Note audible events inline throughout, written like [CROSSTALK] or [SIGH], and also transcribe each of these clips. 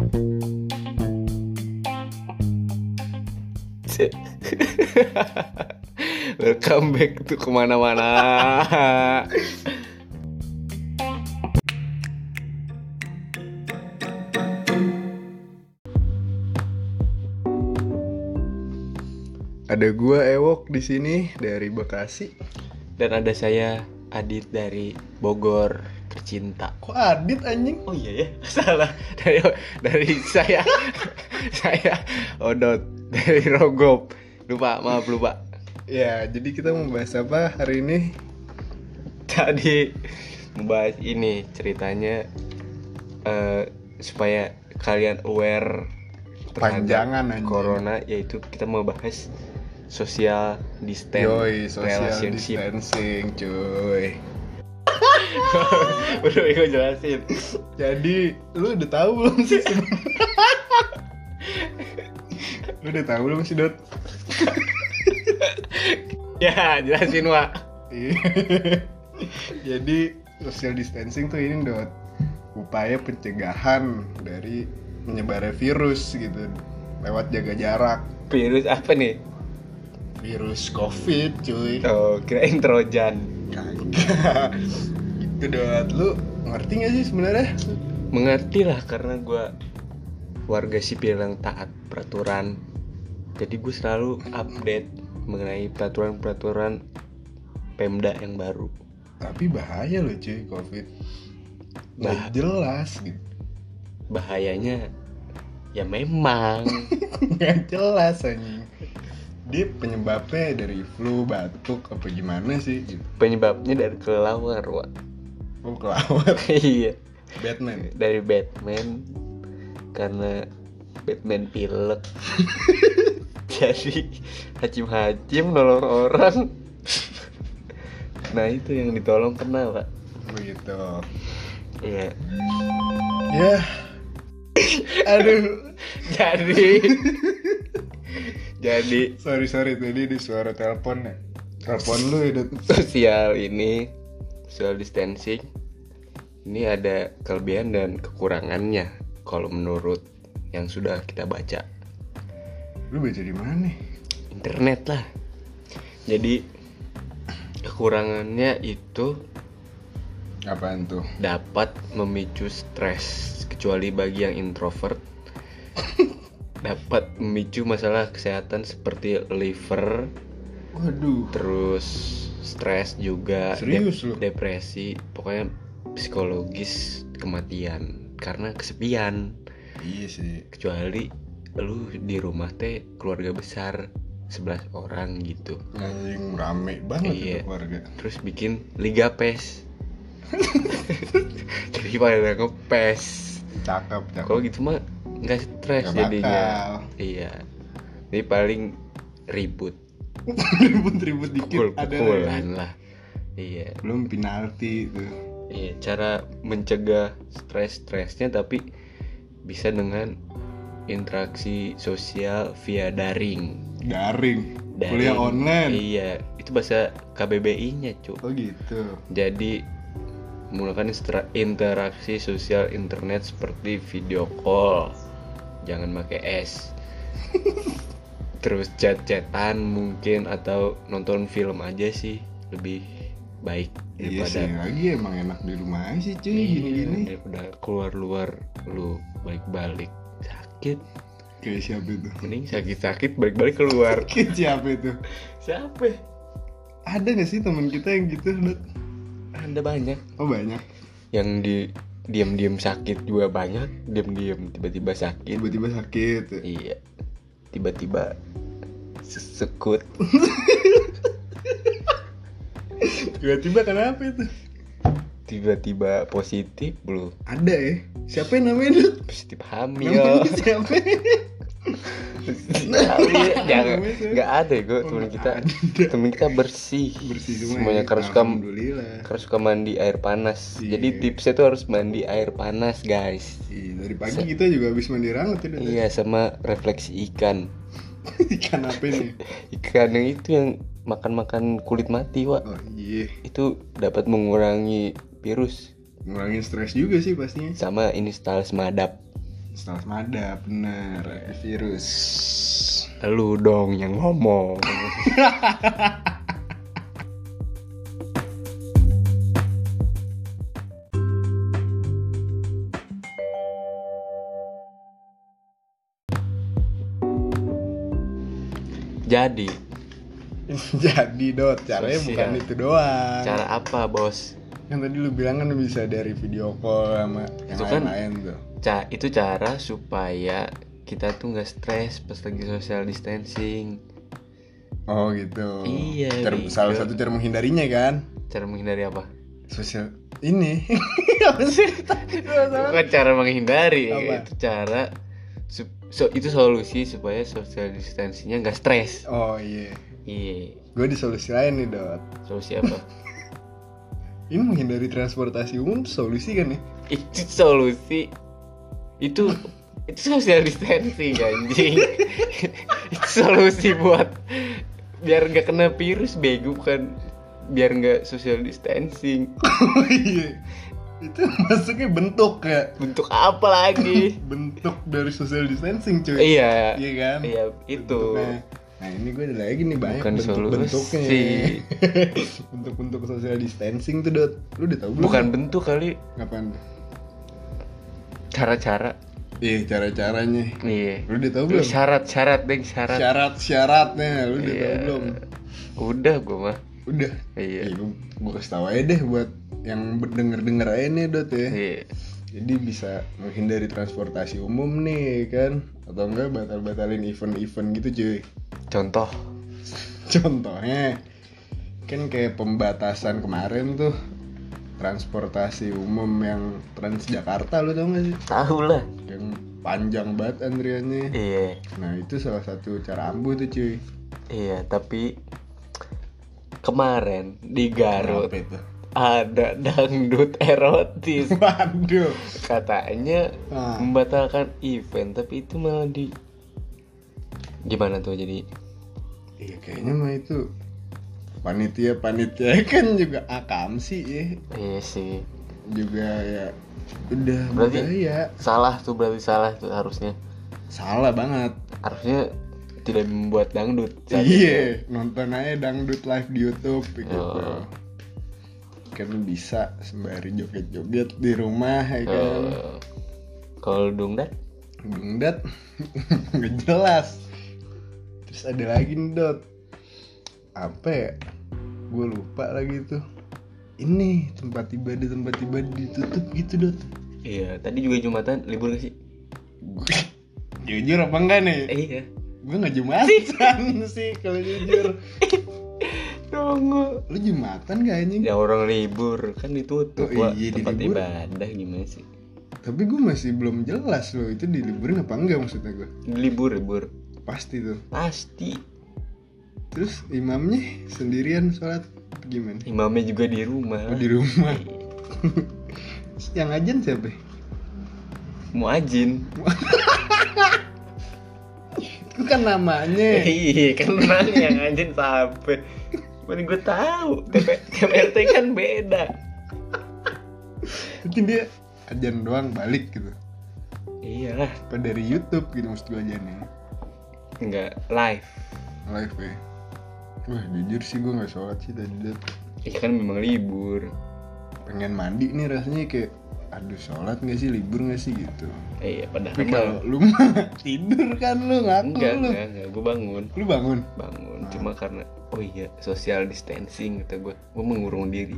[LAUGHS] Welcome back tuh ke mana-mana Ada gua Ewok di sini dari Bekasi. Dan ada saya Adit dari Bogor tercinta Kok Adit anjing? Oh iya ya [LAUGHS] salah dari dari saya [LAUGHS] saya Odot dari Rogop lupa maaf lupa Ya, jadi kita mau bahas apa hari ini? tadi membahas ini ceritanya eh, supaya kalian aware Panjangan anjing. corona yaitu kita mau bahas social distance Yoi, social relationship distancing, cuy. [LAUGHS] Udah gue jelasin Jadi, lu udah tahu belum sih? [LAUGHS] lu udah tahu belum sih, Dot? [LAUGHS] Ya jelasin Wak Iya. Jadi, social distancing tuh ini, Dot. Upaya pencegahan dari menyebarnya virus gitu lewat jaga jarak. Virus apa nih? Virus Covid, cuy. Oh kirain Trojan Kagak. Gitu dot. Lu ngerti gak sih sebenarnya? Mengerti lah karena gue warga sipil yang taat peraturan Jadi gue selalu update mengenai peraturan-peraturan Pemda yang baru Tapi bahaya loh cuy Covid. Bah- Gak jelas gitu. Bahayanya ya memang [LAUGHS] Gak jelas anjing. Dia penyebabnya dari flu, batuk, apa gimana sih? Gitu. penyebabnya dari kelelawar Wak Oh kelawar. [LAUGHS] Iya Batman. dari Batman karena Batman pilek [LAUGHS] jadi hacim-hacim nolong orang nah itu yang ditolong kena pak Begitu. iya Ya. Aduh. jadi [LAUGHS] jadi Sorry sorry tadi di suara telepon ya. Telepon lu ya Dot. sosial ini social distancing ini ada kelebihan dan kekurangannya kalau menurut yang sudah kita baca Lu baca di mana nih? internet lah jadi kekurangannya itu Apaan tuh? dapat memicu stres kecuali bagi yang introvert [LAUGHS] dapat memicu masalah kesehatan seperti liver Waduh. terus stres juga Serius lu? depresi pokoknya psikologis kematian karena kesepian Iya sih. kecuali lu di rumah teh keluarga besar 11 orang gitu Anjing rame banget Iya. itu keluarga. terus bikin liga pes [LAUGHS] jadi pada ngepes Cakep, cakep. kalau gitu mah nggak stres jadinya bakal. iya ini paling ribut Ribut-ribut dikit ada pukul-pukulan lah iya Belum penalti tuh. iya cara mencegah stres-stresnya tapi bisa dengan interaksi sosial via daring Daring. Daring. Kuliah online. iya itu bahasa KBBI-nya cu Oh gitu. jadi menggunakan interaksi sosial internet seperti video call jangan pakai es [LAUGHS] terus chat-chatan mungkin atau nonton film aja sih lebih baik Iya daripada sih, lagi emang enak di rumah aja sih cuy Iya, gini-gini. daripada keluar-luar lu balik-balik sakit Kayak siapa itu? mending sakit-sakit balik-balik keluar [LAUGHS] Kayak siapa itu? siapa Ada gak sih teman kita yang gitu, ada banyak Oh banyak. yang di diam-diam sakit juga banyak diam-diam tiba-tiba sakit Tiba-tiba sakit. Iya. Tiba-tiba sekut. Tiba-tiba kenapa itu? Tiba-tiba positif lu. Ada ya? Siapa yang namanya? Positif hamil. Namanya siapa? [LAUGHS] Jangan. Namanya siapa? Enggak ada ya gue Oh, temen nggak kita. ada. Temen kita bersih. Bersih semua. Semuanya ya? karena suka karena suka mandi air panas. Iya. Jadi tipsnya tuh harus mandi air panas, guys. Iya, dari pagi kita juga habis mandi ranget ya. Iya, sama refleksi ikan. [LAUGHS] Ikan apa nih? [LAUGHS] Ikan yang itu yang makan-makan kulit mati, Wak. Oh iya, Itu dapat mengurangi virus ngurangin stres juga sih pastinya. sama install semadap Setelah madap, bener. Virus. lu dong yang ngomong jadi [LAUGHS] Jadi dot, caranya Sosial. bukan itu doang. cara apa bos Yang tadi lu bilang kan bisa dari video call sama yang Itu kan- lain-lain tuh. Ca itu cara supaya kita tuh nggak stres pas lagi social distancing Oh gitu. Iya, Cara- Bego. salah satu cara menghindarinya kan cara menghindari apa sosial ini. [LAUGHS] Apa sih? [LAUGHS] bukan cara menghindari Apa? itu cara so, itu solusi supaya social distancingnya nggak stres oh iya. iya Gue di solusi lain nih dot. solusi apa [LAUGHS] Ini menghindari transportasi umum solusi kan nih? itu solusi itu itu social distancing anjing [LAUGHS] itu solusi buat biar nggak kena virus bego bukan biar nggak social distancing Oh iya. Itu masuknya bentuk ya. bentuk apa lagi [LAUGHS] bentuk dari social distancing cuy. iya Iya kan? iya itu Bentuknya. Nah ini gue ada lagi nih banyak Bukan bentuk-bentuknya. [LAUGHS] Bentuk-bentuk social distancing tuh Dot. Lu udah tau belum? bukan bentuk kali. Ngapain? cara-cara. Iya cara-caranya. Iya. Lu udah tau belum? syarat-syarat deng syarat. Syarat-syaratnya Lu udah Iya. tau belum? udah gua mah. Udah? Iya. Gue, gue kasih tau aja deh buat yang denger-denger aja nih Dot ya. Iya Jadi bisa menghindari transportasi umum nih kan Atau enggak batal-batalin event-event gitu cuy contoh [LAUGHS] Contohnya kan kayak pembatasan kemarin tuh transportasi umum yang Transjakarta lu tau gak sih? tahu lah Yang panjang banget antriannya. iya Nah itu salah satu cara ampuh tuh cuy. Iya, tapi kemarin di Garut Kenapa itu? Ada dangdut erotis. [LAUGHS] Waduh. Katanya Nah. membatalkan event, tapi itu malah di gimana tuh jadi? Iya kayaknya mah itu panitia panitia kan juga akam sih ya. Iya sih. Juga ya udah Berarti- budaya. Salah tuh berarti salah tuh harusnya. Salah banget. Harusnya tidak membuat dangdut. Iya, nonton aja dangdut live di YouTube gitu. Oh. Kan bisa sembari joget-joget di rumah ya kan. Eh, Kalau dungdat Dungdat [LAUGHS] nggak jelas. Terus ada lagi nih Dot. Apa ya? Gue lupa lagi tuh. Ini tempat ibadah tempat ibadah ditutup gitu Dot. Iya, tadi juga Jumatan libur gak sih? Jujur apa enggak nih? Eh, iya. Gue nggak jumatan [LAUGHS] sih kalau jujur. [LAUGHS] Tunggu. Lu jumatan gak anjing? Ya orang libur kan ditutup Oh, iya, di tempat libur. ibadah gimana sih? Tapi gue masih belum jelas loh itu diliburin apa enggak maksudnya gue. Libur libur Pasti tuh. pasti. Terus imamnya sendirian sholat gimana? Imamnya juga di rumah. Oh, di rumah. [LAUGHS] Yang ajan siapa? Muajin. Itu kan namanya. [LAUGHS] Iya kan nang yang anjing sampai. Mana gue tahu. TP, TPRT kan beda. Mungkin dia ajan doang balik gitu. Iyalah. Apa dari YouTube gitu maksud gue ajannya. Enggak live. Live ya. Wah jujur sih gue gak sholat sih tadi Dot. Iya kan memang libur. Pengen mandi nih rasanya kayak aduh sholat gak sih libur gak sih gitu Iya padahal kalau lu mah [LAUGHS] tidur kan lu ngaku enggak lu enggak enggak gue bangun lu bangun bangun. Cuma karena oh iya social distancing kata gue gue mengurung diri.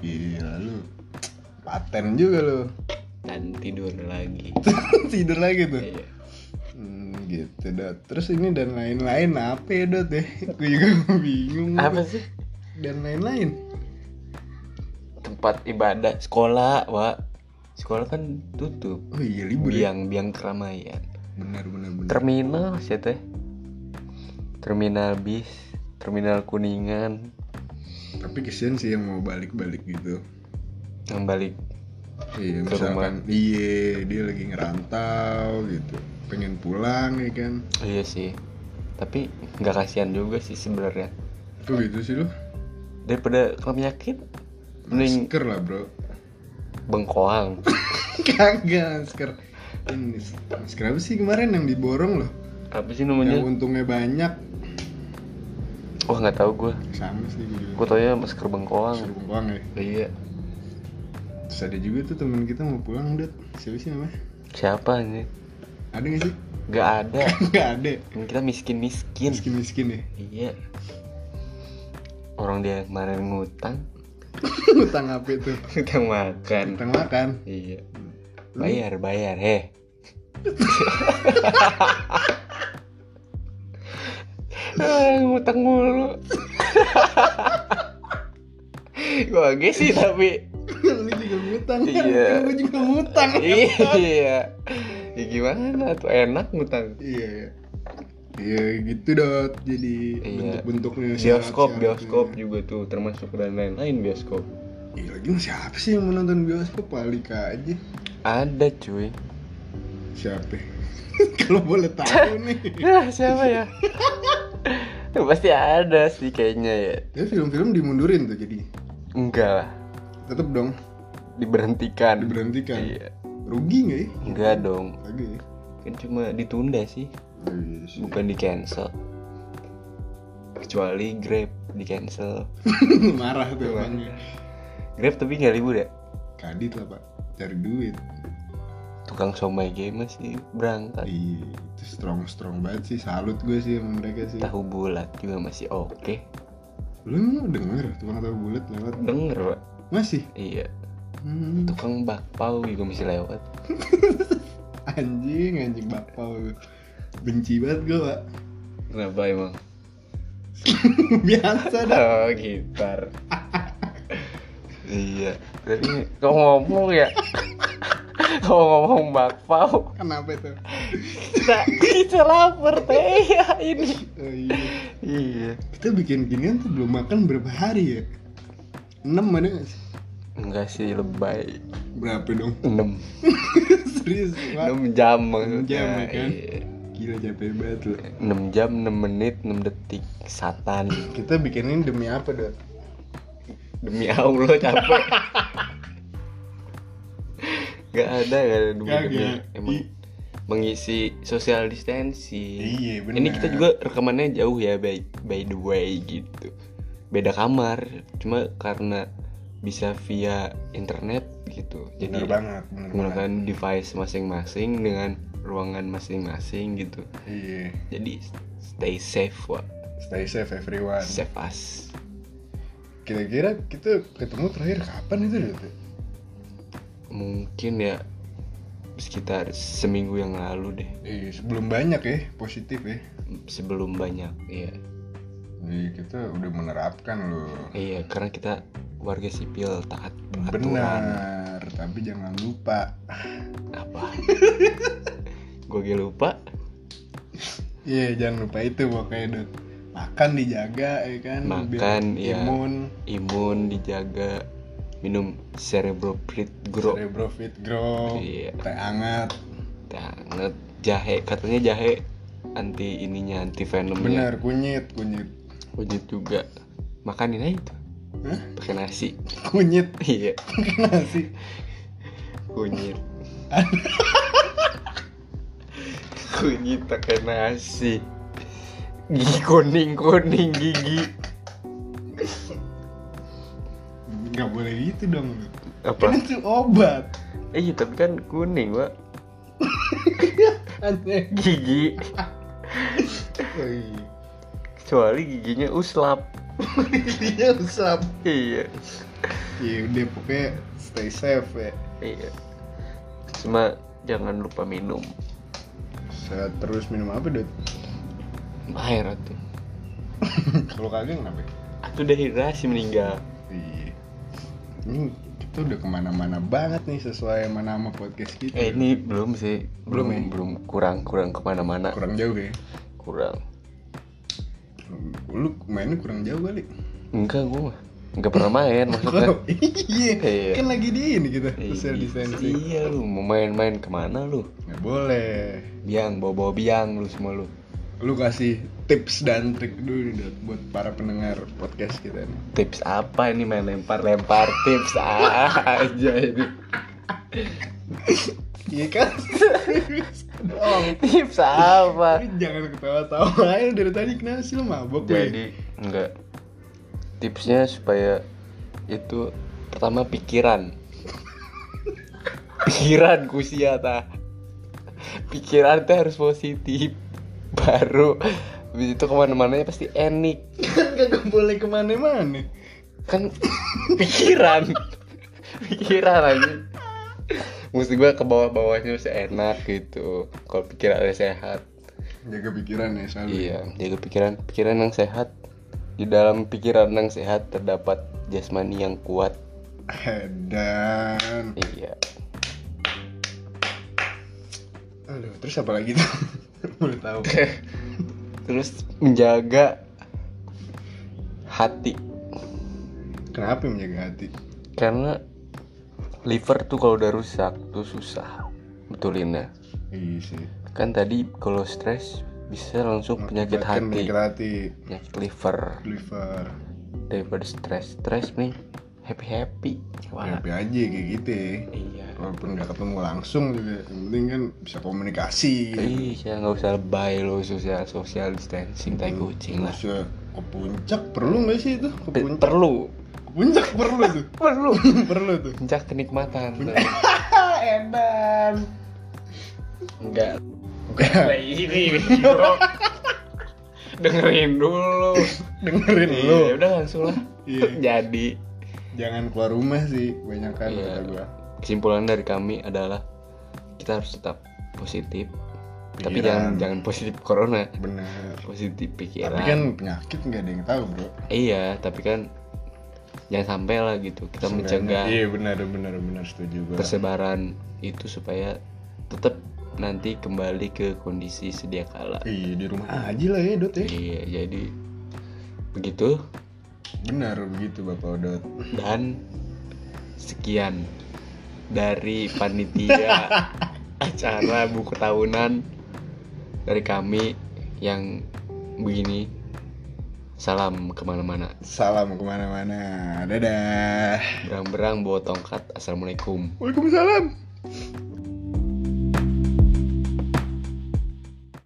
Gila lu Paten juga lu. Dan tidur lagi. [LAUGHS] Tidur lagi tuh? Iya. Hmm, Gitu Dot. Terus ini dan lain-lain apa ya Dot ya? [LAUGHS] Gue juga bingung apa sih? Dan lain-lain? Tempat ibadah sekolah wa sekolah kan tutup. Oh iya libur ya? Biang biang keramaian. Bener bener bener terminal sih teh terminal bis terminal kuningan. Tapi kesian sih yang mau balik-balik gitu. Yang balik Iya Ke misalkan Iya dia lagi ngerantau gitu. Pengen pulang ya kan? Iya sih. Tapi nggak kasihan juga sih sebenarnya. Kok gitu sih lu? Daripada kena penyakit mending Masker lah bro. bengkoang. [LAUGHS] Kagak masker. Ini masker apa sih kemarin yang diborong loh apa sih yang namanya untungnya banyak. Wah nggak tahu gue sama sih gitu. Gue tau ya masker bengkoang Suruh bengkoang ya? Iya. Terus ada juga tuh temen kita mau pulang udah siapa sih namanya? Siapa nih ada gak sih? Nggak ada. [LAUGHS] Nggak ada. Kita miskin miskin miskin miskin ya? Iya. Orang dia kemarin ngutang. [LAUGHS] Utang apa itu? Ngutang makan. Utang makan? Iya. Bayar bayar heh [LAUGHS] ngutang mulu. Gue sih tapi. Lu juga ngutang. Kan Iya. gue juga ngutang. Iya. Ya gimana tuh? Enak ngutang. Iya iya. Gitu dot. Jadi Iya. bentuk-bentuknya bioskop bioskop juga tuh termasuk dan lain-lain bioskop. Iya lagi siapa sih yang mau nonton bioskop? Alika aja. Ada cuy. Siapa? [LAUGHS] Kalau boleh tahu nih. Ya siapa ya [LAUGHS] [LAUGHS] pasti ada sih kayaknya ya. Ya film-film dimundurin tuh jadi. Enggak lah. Tetep dong. Diberhentikan. Diberhentikan. Iya. Rugi nggak ya? Enggak dong. Lagi. Kan cuma ditunda sih. Iya sih. bukan di cancel kecuali grab di cancel [LAUGHS] marah tuh orangnya grab tapi nggak libur ya? Kadit lah pak. Cari duit tukang somai game masih berangkat iya itu strong strong banget sih. Salut gue sih sama mereka sih. Tahu bulat juga masih oke. Lu emang denger? Tukang tahu bulat lewat. Denger pak. Masih? Iya. Hmm, tukang bakpao juga masih lewat. [LAUGHS] Anjing anjing bakpao. Lu. benci banget gue pak. Kenapa emang? [LAUGHS] Biasa dah. Oh gitar. [LAUGHS] Iya. Tapi kau ngomong ya kau ngomong bakpao kenapa itu? Kita kita lapar teh. Ya ini. Oh, iya. iya. Kita bikin ginian tuh belum makan berapa hari ya? Enam sih? Enggak sih lebay. Berapa dong? 6 [LAUGHS] serius 6 jam maksudnya. Jam, ya kan? Iya. gila capek banget loh 6 jam 6 menit 6 detik. Satan. Kita bikin ini demi apa dot demi Allah capek [LAUGHS] Gak ada gak ada demi Kagak. demi emang I- mengisi social distancing. Iya, bener. ini kita juga rekamannya jauh ya by, by the way gitu. Beda kamar cuma karena bisa via internet gitu. Bener jadi banget bener banget. menggunakan device masing-masing dengan ruangan masing-masing gitu. Iya. Jadi stay safe wa stay safe everyone. Save us. Kira-kira kita ketemu terakhir kapan itu dot mungkin ya sekitar seminggu yang lalu deh. Iya sebelum banyak ya positif ya. Sebelum banyak iya. Iya, kita udah menerapkan loh. Iya karena kita warga sipil taat peraturan. benar tapi jangan lupa. Apa? Gue gak lupa. Iya jangan lupa itu pokoknya dot makan dijaga ya kan Makan, biar iya. imun. Imun dijaga minum cerebrofit grow cerebro fit grow Iya. teh hangat. Banget jahe katanya jahe anti ininya anti venomnya. Benar kunyit kunyit. Kunyit juga. Makanin aja itu. Hah? pakai nasi. Kunyit? Iya. Nasi? Kunyit. [LAUGHS] Kunyit pakai nasi. Gigi kuning kuning gigi boleh gitu dong. Apa? Kan itu obat. Eh iya tapi kan kuning pak [LAUGHS] gigi. [LAUGHS] Oh, iya. kecuali giginya uslap. Iya usap iya. Iya udah pokoknya stay safe ya. Iya. Cuma jangan lupa minum. Saya terus minum apa Dut? air atuh. [LAUGHS] Kalau kagak kenapa? atuh dehidrasi meninggal. Iya Ini kita udah ke mana-mana banget nih sesuai sama nama podcast kita. Eh ini belum sih. Belum belum ya? belum. Kurang kurang ke mana-mana. Kurang jauh ya? Kurang. Lu mainnya kurang jauh kali? Enggak gua enggak pernah main maksudnya. [LAUGHS] Oh, Iya. Iya. Kan lagi di ini kita Eh, Social distancing iya lu mau main-main ke mana lu? Nggak boleh. Biang bawa bawa biang lu semua lu Lu kasih tips dan trik dulu nih Buat para pendengar podcast kita nih. Tips apa ini main lempar lempar tips aja ini. Iya kan? oh, tips apa? Jangan ketawa-tawa. Aja dari tadi kenapa sih lu mabok gue? jadi enggak. Tipsnya supaya itu pertama pikiran. Pikiran kusia ta pikiran tuh harus positif baru. Habis itu ke mana-mana pasti enik. Kan kagak boleh ke mana-mana. Kan pikiran. Pikiran aja. Mesti gue ke bawah-bawahnya mesti enak gitu. Kalau pikirannya sehat. Jaga pikiran ya selalu. Iya jaga pikiran. Pikiran yang sehat. Di dalam pikiran yang sehat terdapat jasmani yang kuat. Dan iya. Aduh terus apa lagi tuh [LAUGHS] boleh tahu. [LAUGHS] Terus menjaga hati. Kenapa menjaga hati? Karena liver tuh kalau udah rusak tuh susah betulinnya. Iya sih. Kan tadi kalau stres bisa langsung penyakit Mengakibatkan hati. penyakit hati. Penyakit liver. Liver. Daripada stres. Stres nih happy happy wah. Happy aja kayak gitu. Ya. iya. Walaupun nggak ketemu langsung juga yang penting kan bisa komunikasi. Iya nggak usah lebay lo sosial social distancing tai kucing lah. usah. Ke puncak perlu nggak sih itu? Ke puncak. perlu. Ke puncak perlu tuh [LAUGHS] perlu. [LAUGHS] Perlu tuh puncak kenikmatan. Tuh. [LAUGHS] edan. Enggak. Enggak. ini dengerin dulu. Dengerin Iya, lu udah langsung lah. Iya. jadi jangan keluar rumah sih banyak kan Iya. kata gua. Kesimpulan dari kami adalah kita harus tetap positif. Tapi Pikiran. jangan jangan positif corona. Bener positif pikiran. Tapi kan penyakit nggak ada yang tahu bro. Iya tapi kan jangan sampai lah gitu. Kita mencegah iya benar benar benar. Setuju gua. persebaran itu supaya tetap nanti kembali ke kondisi sedia kala. Iya di rumah aja lah ya dot ya. Iya jadi begitu benar begitu bapak Odot. Dan sekian dari panitia [LAUGHS] acara buku tahunan dari kami yang begini. Salam ke mana-mana. Salam ke mana-mana. Dadah. Berang-berang bawa tongkat. Assalamualaikum. Waalaikumsalam